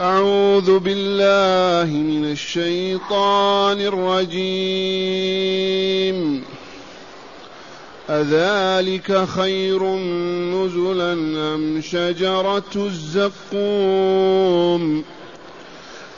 أعوذ بالله من الشيطان الرجيم. أذلك خير نزلا أم شجرة الزقوم؟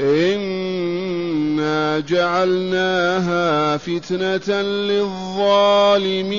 إنا جعلناها فتنة للظالمين.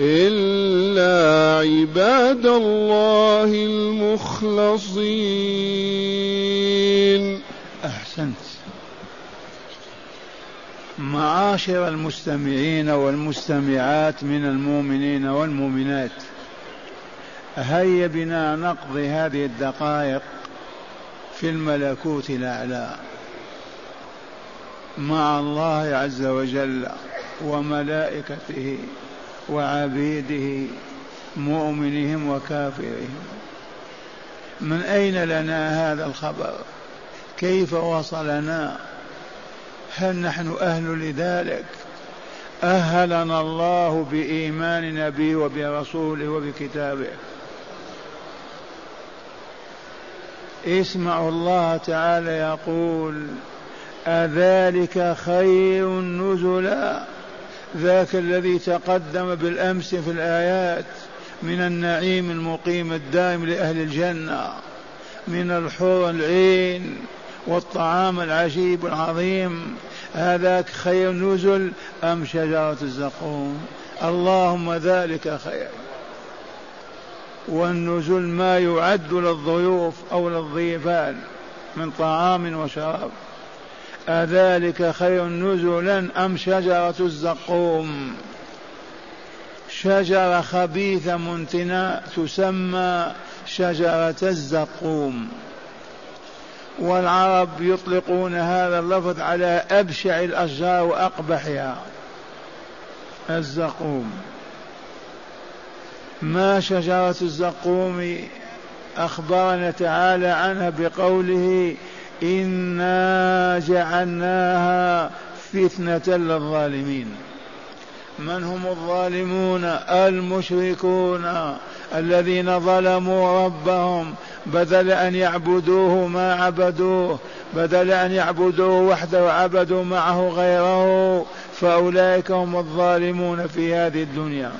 إلا عباد الله المخلصين. أحسنت. معاشر المستمعين والمستمعات من المؤمنين والمؤمنات هيا بنا نقضي هذه الدقائق في الملكوت الأعلى. مع الله عز وجل وملائكته وعبيده مؤمنهم وكافرهم. من أين لنا هذا الخبر؟ كيف وصلنا؟ هل نحن أهل لذلك؟ أهلنا الله بإيماننا به وبرسوله وبكتابه. اسمعوا الله تعالى يقول أذلك خير نزلا. ذاك الذي تقدم بالأمس في الآيات من النعيم المقيم الدائم لأهل الجنة من الحور العين والطعام العجيب العظيم. هذاك خير نزل أم شجرة الزقوم؟ اللهم ذلك خير. والنزل ما يعد للضيوف أو للضيفان من طعام وشراب. أذلك خير نزلا أم شجرة الزقوم؟ شجرة خبيثة منتنة تسمى شجرة الزقوم. والعرب يطلقون هذا اللفظ على أبشع الأشجار وأقبحها. الزقوم. ما شجرة الزقوم؟ أخبرنا تعالى عنها بقوله إنا جعلناها فتنة للظالمين. من هم الظالمون؟ المشركون الذين ظلموا ربهم. بدل أن يعبدوه ما عبدوه بدل أن يعبدوه وحده وعبدوا معه غيره. فأولئك هم الظالمون في هذه الدنيا.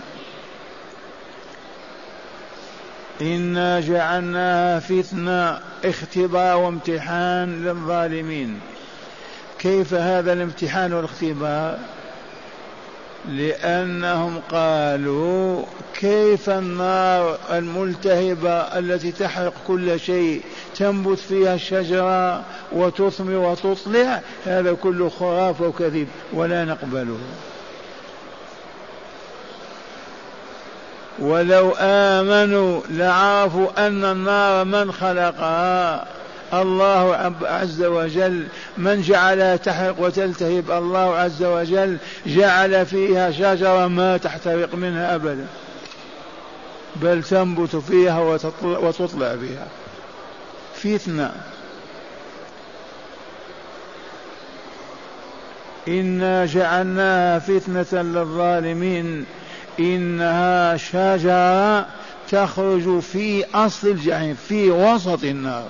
إنا جعلناها فتنة اختبار وامتحان للظالمين. كيف هذا الامتحان والاختبار لأنهم قالوا كيف النار الملتهبة التي تحرق كل شيء تنبت فيها الشجرة وتثمر وتطلع هذا كله خرافة وكذب ولا نقبله. ولو آمنوا لعرفوا أن النار من خلقها. الله عز وجل. من جعلها تحرق وتلتهب الله عز وجل. جعل فيها شجرة ما تحترق منها أبدا. بل تنبت فيها وتطلع فيها فتنة إنا جعلناها فتنة للظالمين. إنها شجرة تخرج في أصل الجحيم في وسط النار.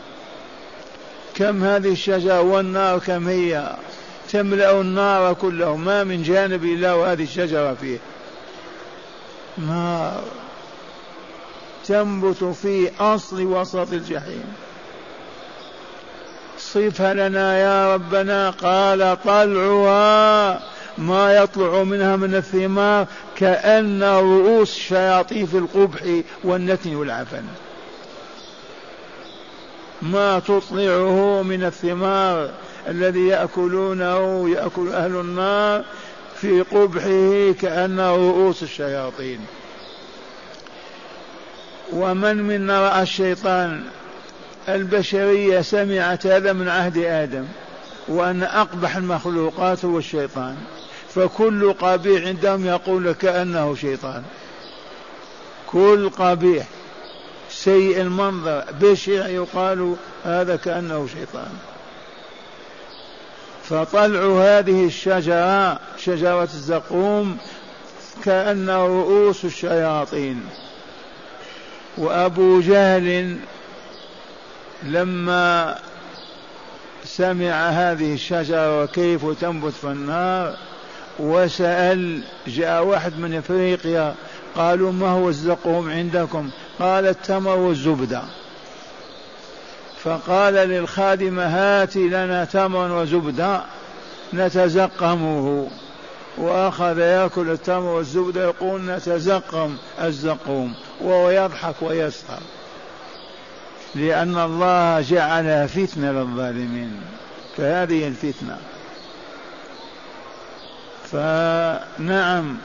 كم هذه الشجرة والنار كم هي؟ تملأ النار كله. ما من جانب إلا وهذه الشجرة فيه نار تنبت في أصل وسط الجحيم. صفها لنا يا ربنا قال طلعها. ما يطلع منها من الثمار كأن رؤوس الشياطين في القبح والنتن والعفن. ما تطلعه من الثمار الذي يأكلونه يأكل أهل النار في قبحه كأن رؤوس الشياطين. ومن منا رأى الشيطان؟ البشرية سمعت هذا من عهد آدم وأن أقبح المخلوقات هو الشيطان. فكل قبيح عندهم يقول كأنه شيطان. كل قبيح سيء المنظر بشع يقال هذا كأنه شيطان. فطلع هذه الشجرة شجرة الزقوم كأنه رؤوس الشياطين. وأبو جهل لما سمع هذه الشجرة وكيف تنبت في النار وسأل جاء واحد من إفريقيا قالوا ما هو الزقوم عندكم؟ قال التمر والزبدة. فقال للخادمة هات لنا تمر وزبدة نتزقمه. وأخذ يأكل التمر والزبدة يقول نتزقم الزقوم وهو يضحك ويسخر. لأن الله جعلها فتنة للظالمين فهذه الفتنة. فنعم.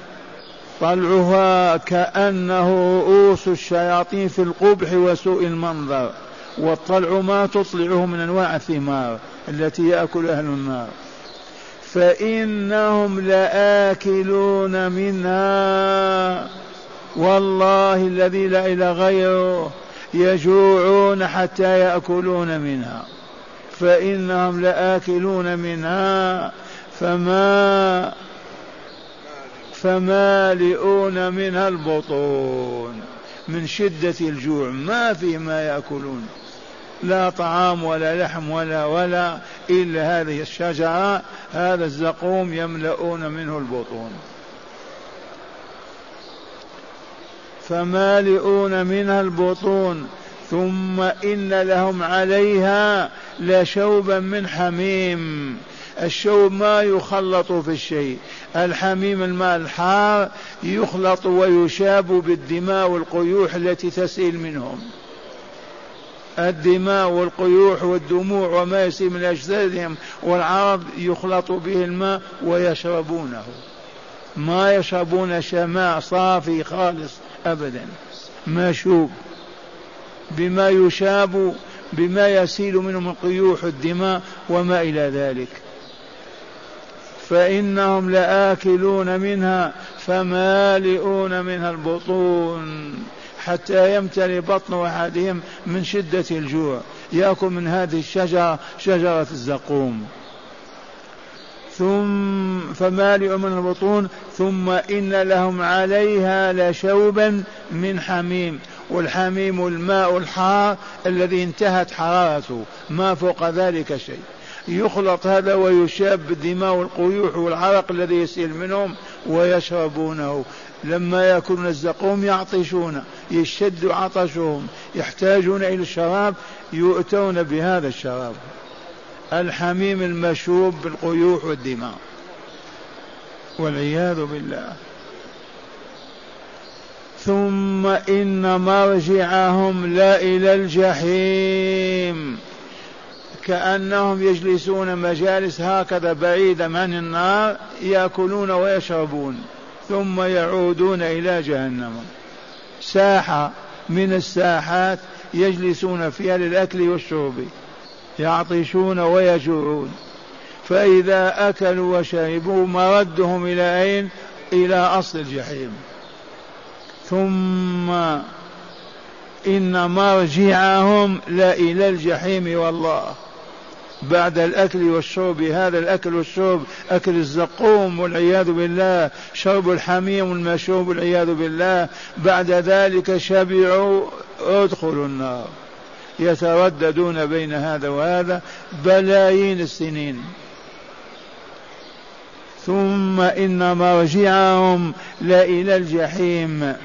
طلعها كأنه رؤوس الشياطين في القبح وسوء المنظر والطلع ما تطلعه من أنواع الثمار التي يأكل أهل النار. فإنهم لآكلون منها. والله الذي لا إله غيره يجوعون حتى يأكلون منها. فإنهم لآكلون منها. فما فمالئون منها البطون من شدة الجوع. ما في ما يأكلون. لا طعام ولا لحم ولا ولا إلا هذه الشجرة. هذا الزقوم يملؤون منه البطون. فمالئون منها البطون. ثم إن لهم عليها لشوبا من حميم. الشوب ما يخلط في الشيء. الحميم الماء الحار يخلط ويشاب بالدماء والقيوح التي تسيل منهم. الدماء والقيوح والدموع وما يسيل من أجسادهم والعرض يخلط به الماء ويشربونه. ما يشربون شماء صافي خالص أبدا. مشوب. بما يشاب بما يسيل منه من قيوح الدماء وما إلى ذلك. فإنهم لآكلون منها فمالئون منها البطون حتى يمتلئ بطن أحدهم من شدة الجوع. يأكل من هذه الشجرة شجرة الزقوم. ثم فمالئ من البطون ثم إن لهم عليها لشوبا من حميم. والحميم الماء الحار الذي انتهت حرارته. ما فوق ذلك شيء. يخلط هذا ويشاب بالدماء والقيوح والعرق الذي يسيل منهم ويشربونه. لما يأكلون الزقوم يعطشون يشد عطشهم يحتاجون إلى الشراب يؤتون بهذا الشراب. الحميم المشوب بالقيوح والدماء. والعياذ بالله. ثم إن مرجعهم لإلى الجحيم. كأنهم يجلسون مجالس هكذا بعيدا عن النار يأكلون ويشربون ثم يعودون إلى جهنم. ساحة من الساحات يجلسون فيها للأكل والشرب يعطشون ويجوعون. فإذا أكلوا وشربوا مردهم إلى أين؟ إلى أصل الجحيم. ثم إن مرجعهم لإلى الجحيم والله. بعد الأكل والشرب. هذا الأكل والشرب أكل الزقوم والعياذ بالله. شرب الحميم والمشروب والعياذ بالله. بعد ذلك شبعوا ادخلوا النار. يترددون بين هذا وهذا بلايين السنين. ثم إن مرجعهم لإلى الجحيم.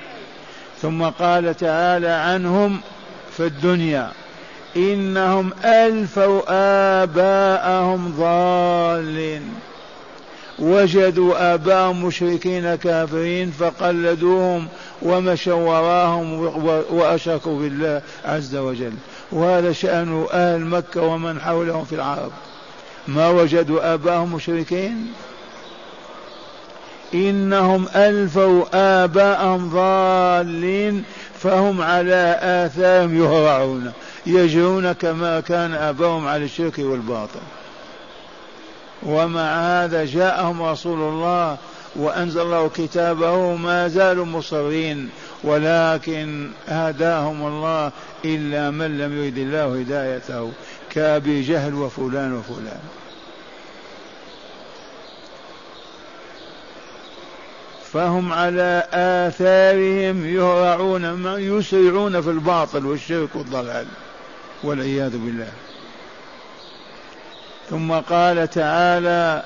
ثم قال تعالى عنهم في الدنيا. إنهم ألفوا آباءهم ضالين. وجدوا آباءهم مشركين كافرين فقلدوهم ومشوا وراهم وأشركوا بالله عز وجل. وهذا شأن أهل مكة ومن حولهم في العرب. ما وجدوا آباءهم مشركين؟ إنهم ألفوا آباءهم ضالين فهم على آثارهم يهرعون. يجرون كما كان آباؤهم على الشرك والباطل. ومع هذا جاءهم رسول الله وأنزل الله كتابه ما زالوا مصرين ولكن هداهم الله إلا من لم يرد الله هدايته كأبي جهل وفلان وفلان. فهم على آثارهم يهرعون يسرعون في الباطل والشرك والضلال. والعياذ بالله. ثم قال تعالى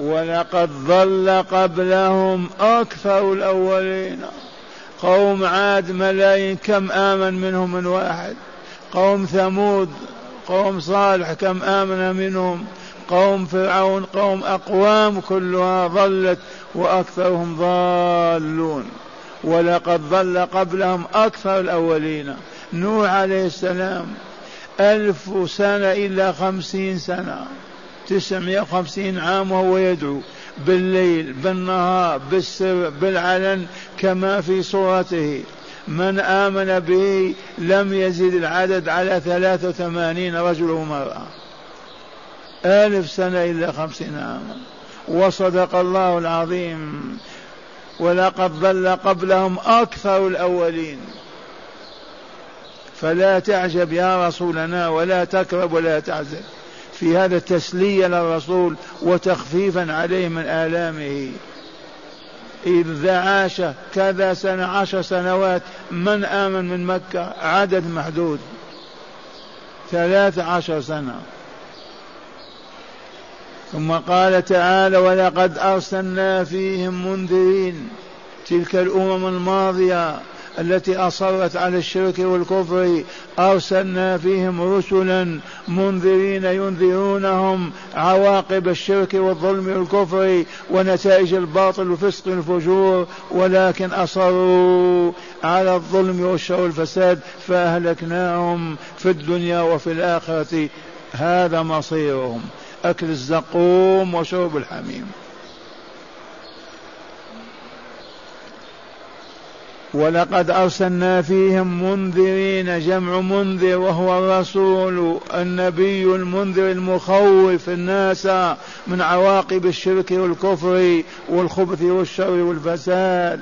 ولقد ضل قبلهم أكثر الأولين. قوم عاد ملايين كم آمن منهم من واحد. قوم ثمود قوم صالح كم آمن منهم. قوم فرعون قوم أقوام كلها ضلت وأكثرهم ضالون. ولقد ضل قبلهم أكثر الأولين. نوح عليه السلام ألف سنة إلا خمسين سنة. تسعمائة وخمسين عام وهو يدعو. بالليل بالنهار بالسر بالعلن كما في صورته. من آمن به لم يزد العدد على ثلاثة وثمانين رجل ومرأة. ألف سنة إلا خمسين عاما وصدق الله العظيم. ولقد ضل قبلهم أكثر الأولين. فلا تعجب يا رسولنا ولا تكرب ولا تعزب في هذا التسلية للرسول وتخفيفا عليه من آلامه. إذا عاش كذا سنة عشر سنوات من آمن من مكة؟ عدد محدود. ثلاث عشر سنة. ثم قال تعالى ولقد أرسلنا فيهم منذرين. تلك الأمم الماضية. التي أصرت على الشرك والكفر أرسلنا فيهم رسلا منذرين ينذرونهم عواقب الشرك والظلم والكفر ونتائج الباطل والفسق والفجور ولكن أصروا على الظلم والشر والفساد فأهلكناهم في الدنيا وفي الآخرة. هذا مصيرهم. أكل الزقوم وشرب الحميم. ولقد أرسلنا فيهم منذرين جمع منذر وهو الرسول النبي المنذر المخوف الناس من عواقب الشرك والكفر والخبث والشر والفساد.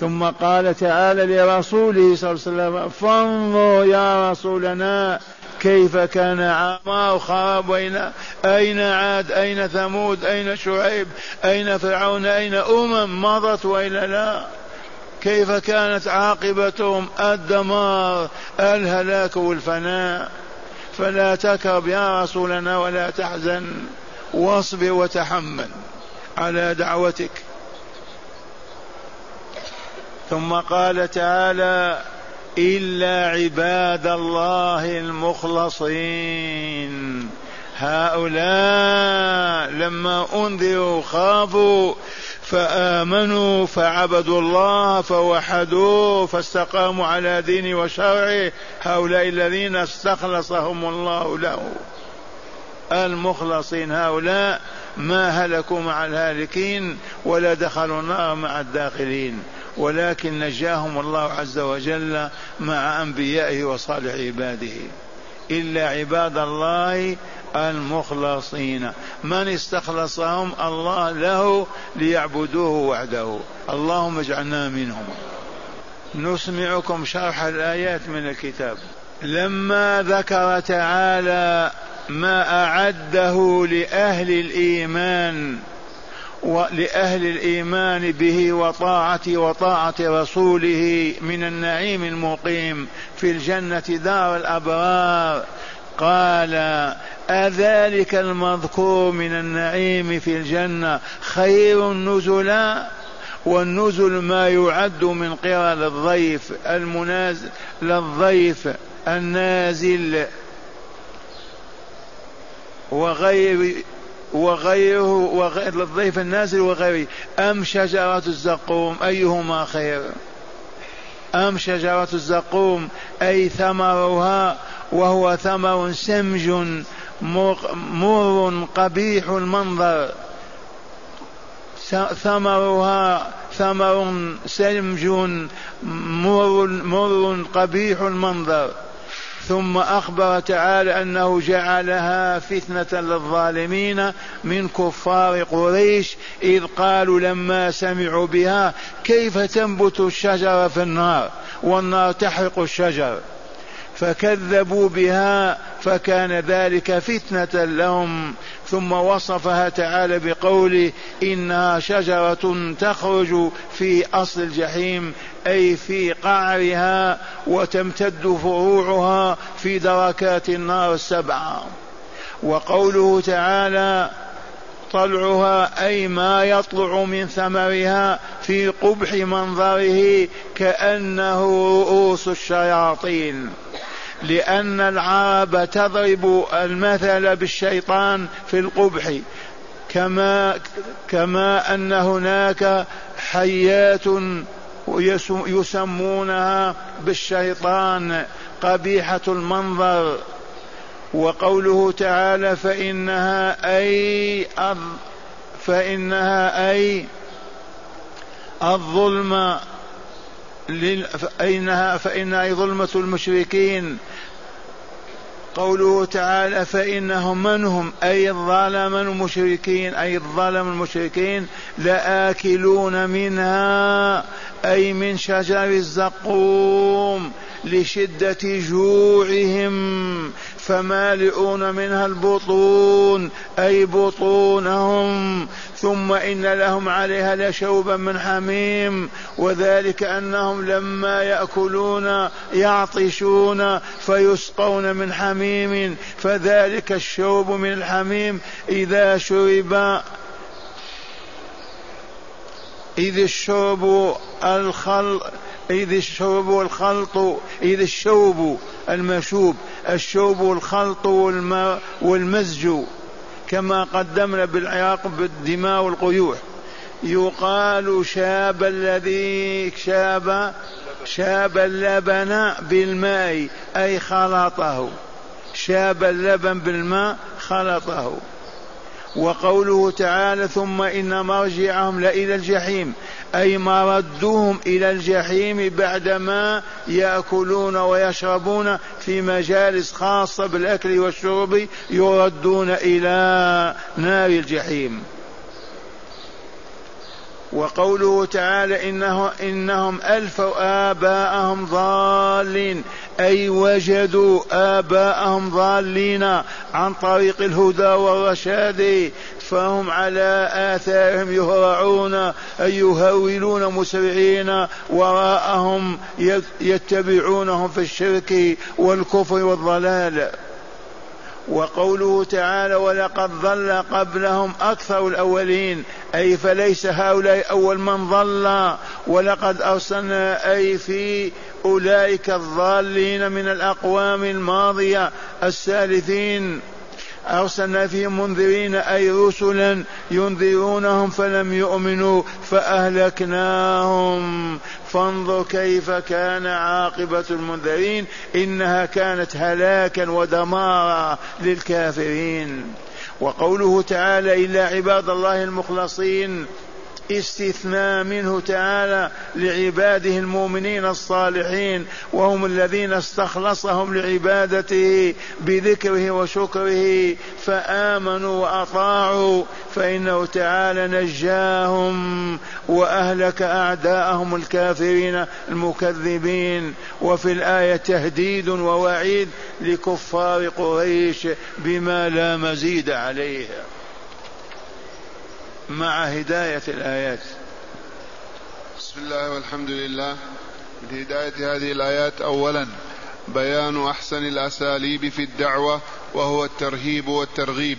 ثم قال تعالى لرسوله صلى الله عليه وسلم فانظر يا رسولنا كيف كان عامر خراب أين أين عاد أين ثمود أين شعيب أين فرعون أين أمم مضت وإلا لا؟ كيف كانت عاقبتهم الدمار الهلاك والفناء. فلا تكرب يا رسولنا ولا تحزن واصبر وتحمل على دعوتك. ثم قال تعالى إلا عباد الله المخلصين. هؤلاء لما أنذروا خافوا فآمنوا فعبدوا الله فوحدوه فاستقاموا على دينه وشرعه. هؤلاء الذين استخلصهم الله له. المخلصين هؤلاء ما هلكوا مع الهالكين ولا دخلوا النار مع الداخلين. ولكن نجاهم الله عز وجل مع أنبيائه وصالح عباده. إلا عباد الله المخلصين. من استخلصهم الله له ليعبدوه وحده. اللهم اجعلنا منهم. نسمعكم شرح الآيات من الكتاب. لما ذكر تعالى ما أعده لأهل الإيمان ولأهل الإيمان به وطاعته وطاعة رسوله من النعيم المقيم في الجنة دار الأبرار قال أذلك المذكور من النعيم في الجنة. خير نزلا والنزل ما يعد من قبل الضيف المنازل للضيف النازل. وغير وغيره وغير للضيف النازل وغيره. أم شجرة الزقوم؟ أيهما خير؟ أم شجرة الزقوم أي ثمرها وهو ثمر سمج مر قبيح المنظر. ثمرها ثمر سمج مر, مر قبيح المنظر. ثم أخبر تعالى أنه جعلها فتنة للظالمين من كفار قريش إذ قالوا لما سمعوا بها كيف تنبت الشجرة في النار؟ والنار تحرق الشجر. فكذبوا بها فكان ذلك فتنة لهم. ثم وصفها تعالى بقوله إنها شجرة تخرج في أصل الجحيم أي في قعرها وتمتد فروعها في دركات النار السبعة وقوله تعالى طلعها أي ما يطلع من ثمرها في قبح منظره كأنه رؤوس الشياطين. لأن العرب تضرب المثل بالشيطان في القبح. كما كما أن هناك حيات يسمونها بالشيطان قبيحة المنظر. وقوله تعالى فإنها أي فإنها أي الظلم فإنها فإنها ظلمة المشركين. قوله تعالى فإنهم من هم؟ أي الظالم المشركين أي الظلم المشركين لآكلون منها أي من شجر الزقوم. لشدة جوعهم. فمالئون منها البطون أي بطونهم. ثم إن لهم عليها لشوبا من حميم. وذلك أنهم لما يأكلون يعطشون فيسقون من حميم. فذلك الشوب من الحميم إذا شرب. إذ الشرب الخل إذ الشرب الخلط إذ الشوب المشوب الشوب الخلط والماء والمزج كما قدمنا بالعراق بالدماء والقيوح. يقال شاب الذي شاب شاب اللبن بالماء أي خلطه. شاب اللبن بالماء خلطه. وقوله تعالى ثم إن مرجعهم لإلى الجحيم. أي مردوهم إلى الجحيم بعدما يأكلون ويشربون في مجالس خاصة بالأكل والشرب يردون إلى نار الجحيم. وقوله تعالى إنه إنهم ألفوا آباءهم ضالين أي وجدوا آباءهم ضالين عن طريق الهدى والرشاد فهم على آثارهم يهرعون أي يهولون مسرعين وراءهم يتبعونهم في الشرك والكفر والضلال. وقوله تعالى ولقد ضل قبلهم أكثر الأولين أي فليس هؤلاء أول من ضل. ولقد أرسلنا أي في أولئك الضالين من الأقوام الماضية السالفين أرسلنا فيهم منذرين أي رسلا ينذرونهم فلم يؤمنوا فأهلكناهم. فانظر كيف كان عاقبة المنذرين إنها كانت هلاكا ودمارا للكافرين. وقوله تعالى إلا عباد الله المخلصين استثناء منه تعالى لعباده المؤمنين الصالحين وهم الذين استخلصهم لعبادته بذكره وشكره فآمنوا وأطاعوا فإنه تعالى نجاهم وأهلك أعداءهم الكافرين المكذبين. وفي الآية تهديد ووعيد لكفار قريش بما لا مزيد عليه. مع هداية الآيات. بسم الله والحمد لله. من هداية هذه الآيات أولا بيان أحسن الأساليب في الدعوة وهو الترهيب والترغيب.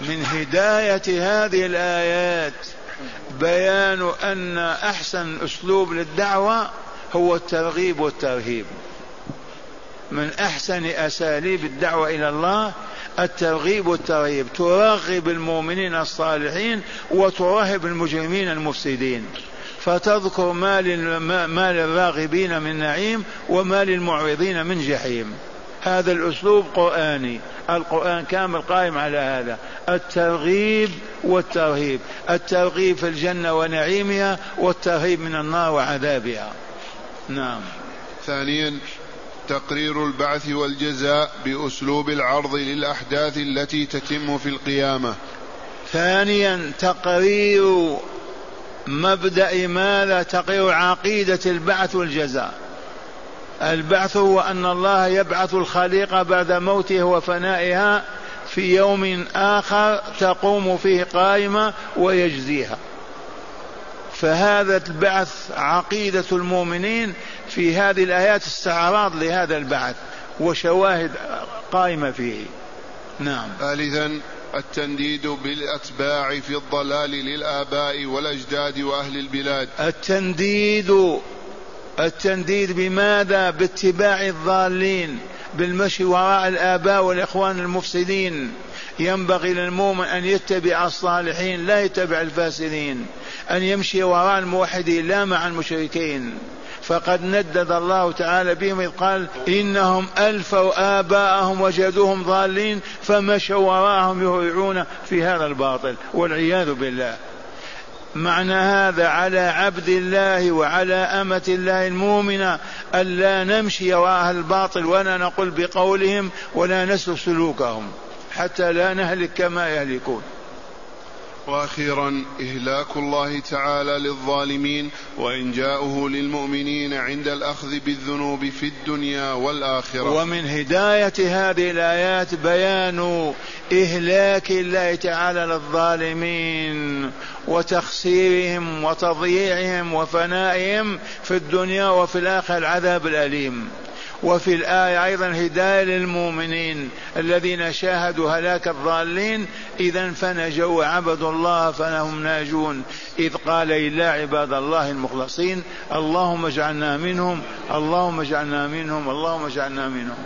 من هداية هذه الآيات بيان أن أحسن أسلوب للدعوة هو الترغيب والترهيب. من أحسن أساليب الدعوة إلى الله الترغيب والترهيب ترغب المؤمنين الصالحين وترهب المجرمين المفسدين. فتذكر ما, ما للراغبين من نعيم وما للمعرضين من جحيم. هذا الأسلوب قرآني. القرآن كامل قائم على هذا. الترغيب والترهيب. الترغيب في الجنة ونعيمها والترهيب من النار وعذابها. نعم. ثانيا تقرير البعث والجزاء بأسلوب العرض للأحداث التي تتم في القيامة. ثانيا تقرير مبدأ ماذا تقرير عقيدة البعث والجزاء. البعث هو أن الله يبعث الخليقه بعد موتها وفنائها في يوم آخر تقوم فيه قائمة ويجزيها. فهذا البعث عقيدة المؤمنين في هذه الآيات استعراض لهذا البعث وشواهد قائمة فيه. نعم. ثالثا التنديد بالأتباع في الضلال للآباء والأجداد وأهل البلاد. التنديد التنديد بماذا؟ باتباع الضالين بالمشي وراء الآباء والإخوان المفسدين. ينبغي للمؤمن أن يتبع الصالحين لا يتبع الفاسدين. أن يمشي وراء الموحدين لا مع المشركين. فقد ندد الله تعالى بهم إذ قال إنهم ألفوا آباءهم وجدوهم ضالين فمشوا وراءهم يهرعون في هذا الباطل والعياذ بالله. معنى هذا على عبد الله وعلى أمة الله المؤمنة ألا نمشي وراء الباطل ولا نقول بقولهم ولا نسلك سلوكهم حتى لا نهلك كما يهلكون. وأخيرا إهلاك الله تعالى للظالمين وانجاؤه للمؤمنين عند الأخذ بالذنوب في الدنيا والآخرة. ومن هداية هذه الآيات بيان إهلاك الله تعالى للظالمين وتخسيرهم وتضييعهم وفنائهم في الدنيا وفي الآخرة العذاب الأليم. وفي الآية أيضا هداية للمؤمنين الذين شاهدوا هلاك الضالين إذا فنجوا وعبدوا الله فهم ناجون. إذ قال إلا عباد الله المخلصين اللهم اجعلنا منهم اللهم اجعلنا منهم اللهم اجعلنا منهم.